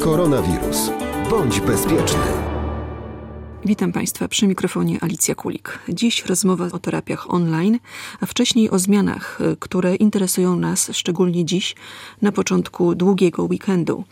Koronawirus. Bądź bezpieczny. Witam Państwa przy mikrofonie Alicja Kulik. Dziś rozmowa o terapiach online, a wcześniej o zmianach, y, które interesują nas szczególnie dziś, na początku długiego weekendu.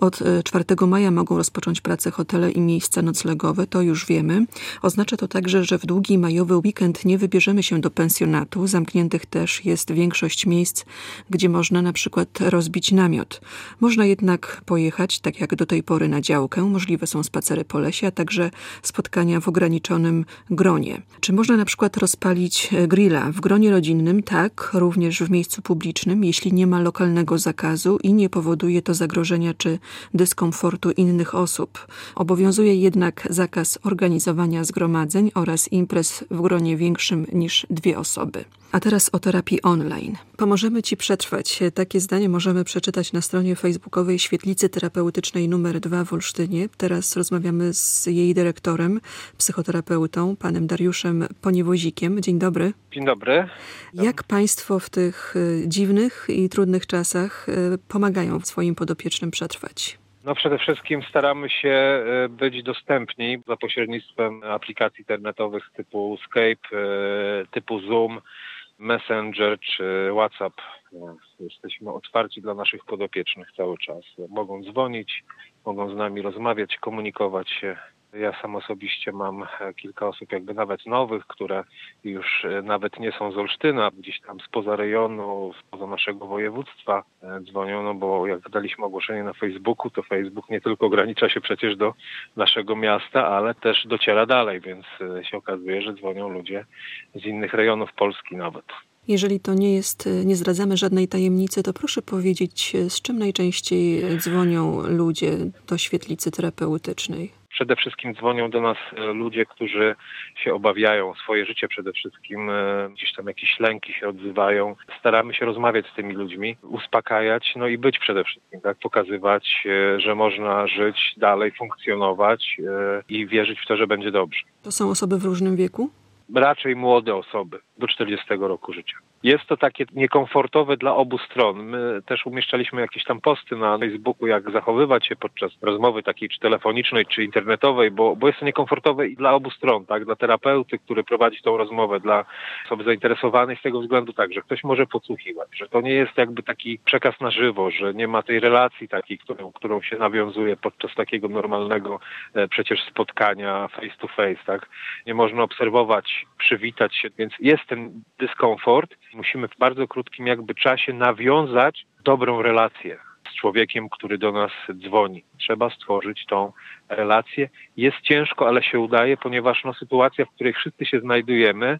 Od 4 y, maja mogą rozpocząć pracę hotele i miejsca noclegowe, to już wiemy. Oznacza to także, że w długi majowy weekend nie wybierzemy się do pensjonatu. Zamkniętych też jest większość miejsc, gdzie można na przykład rozbić namiot. Można jednak pojechać, tak jak do tej pory, na działkę. Możliwe są spacery po lesie, a także spotkania w ograniczonym gronie. Czy można na przykład rozpalić e, grilla w gronie rodzinnym? Tak, również w miejscu publicznym, jeśli nie ma lokalnego zakazu i nie powoduje to zagrożenia czy dyskomfortu innych osób. Obowiązuje jednak zakaz organizowania zgromadzeń oraz imprez w gronie większym niż dwie osoby. A teraz o terapii online. Pomożemy Ci przetrwać. Takie zdanie możemy przeczytać na stronie facebookowej Świetlicy Terapeutycznej numer 2 w Olsztynie. Teraz rozmawiamy z jej dyrektorem, psychoterapeutą, panem Dariuszem Poniewozikiem. Dzień dobry. Dzień dobry. Jak Państwo w tych y, dziwnych i trudnych czasach y, pomagają swoim podopiecznym przetrwać? No przede wszystkim staramy się y, być dostępni za pośrednictwem aplikacji internetowych typu Skype, typu Zoom, Messenger czy WhatsApp. Jesteśmy otwarci dla naszych podopiecznych cały czas. Mogą dzwonić, mogą z nami rozmawiać, komunikować się. Ja sam osobiście mam kilka osób jakby nawet nowych, które już nawet nie są z Olsztyna, gdzieś tam spoza rejonu, spoza naszego województwa e, dzwonią, no bo jak daliśmy ogłoszenie na Facebooku, to Facebook nie tylko ogranicza się przecież do naszego miasta, ale też dociera dalej, więc e, się okazuje, że dzwonią ludzie z innych rejonów Polski nawet. Jeżeli to nie jest, nie zdradzamy żadnej tajemnicy, to proszę powiedzieć, z czym najczęściej dzwonią ludzie do świetlicy terapeutycznej? Przede wszystkim dzwonią do nas e, ludzie, którzy się obawiają swoje życie przede wszystkim, e, gdzieś tam jakieś lęki się odzywają. Staramy się rozmawiać z tymi ludźmi, uspokajać, no i być przede wszystkim, tak, pokazywać, e, że można żyć dalej, funkcjonować i wierzyć w to, że będzie dobrze. To są osoby w różnym wieku? raczej młode osoby do 40 roku życia. Jest to takie niekomfortowe dla obu stron. My też umieszczaliśmy jakieś tam posty na Facebooku, jak zachowywać się podczas rozmowy takiej czy telefonicznej, czy internetowej, bo, bo jest to niekomfortowe i dla obu stron, tak? Dla terapeuty, który prowadzi tą rozmowę, dla osoby zainteresowanej z tego względu tak, że ktoś może podsłuchiwać, że to nie jest jakby taki przekaz na żywo, że nie ma tej relacji takiej, którą, którą się nawiązuje podczas takiego normalnego e, przecież spotkania face to face, tak? Nie można obserwować, przywitać się, więc jest ten dyskomfort. Musimy w bardzo krótkim jakby czasie nawiązać dobrą relację z człowiekiem, który do nas dzwoni. Trzeba stworzyć tą relację. Jest ciężko, ale się udaje, ponieważ no, sytuacja, w której wszyscy się znajdujemy,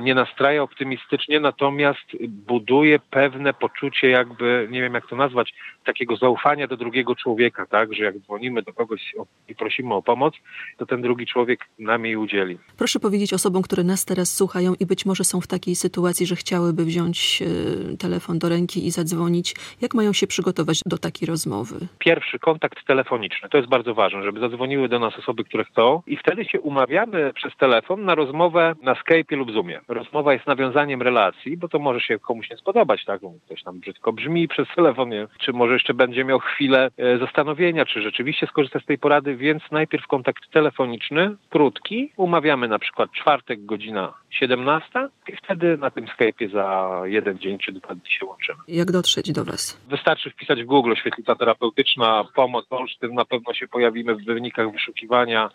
nie nastraja optymistycznie, natomiast buduje pewne poczucie jakby, nie wiem jak to nazwać, takiego zaufania do drugiego człowieka, tak, że jak dzwonimy do kogoś i prosimy o pomoc, to ten drugi człowiek nam jej udzieli. Proszę powiedzieć osobom, które nas teraz słuchają i być może są w takiej sytuacji, że chciałyby wziąć e, telefon do ręki i zadzwonić, jak mają się przygotować do takiej rozmowy? Pierwszy kontakt telefoniczny, to jest bardzo ważne, żeby zadzwoniły do nas osoby, które chcą i wtedy się umawiamy przez telefon na rozmowę na Skype lub Zoom Rozmowa jest nawiązaniem relacji, bo to może się komuś nie spodobać, tak? Ktoś tam brzydko brzmi przez telefonie, czy może jeszcze będzie miał chwilę e, zastanowienia, czy rzeczywiście skorzysta z tej porady, więc najpierw kontakt telefoniczny, krótki. Umawiamy na przykład czwartek, godzina 17 i wtedy na tym Skype'ie za jeden dzień czy dwa dni się łączymy. Jak dotrzeć do Was? Wystarczy wpisać w Google świetlica terapeutyczna, pomoc Olsztyn, na pewno się pojawimy w wynikach wyszukiwania.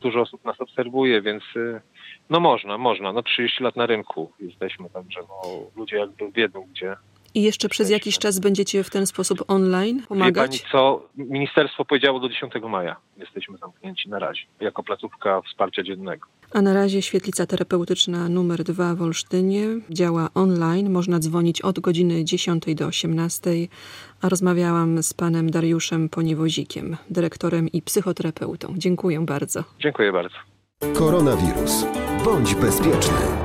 Dużo osób nas obserwuje, więc y, no można, można. No 30 lat na rynku jesteśmy, także no, ludzie jakby wiedzą, gdzie, i jeszcze przez jakiś czas będziecie w ten sposób online pomagać? Wie pani co, ministerstwo powiedziało do 10 maja. Jesteśmy zamknięci na razie, jako placówka wsparcia dziennego. A na razie świetlica terapeutyczna numer 2 w Olsztynie działa online. Można dzwonić od godziny 10 do 18. A rozmawiałam z panem Dariuszem Poniewozikiem, dyrektorem i psychoterapeutą. Dziękuję bardzo. Dziękuję bardzo. Koronawirus. Bądź bezpieczny.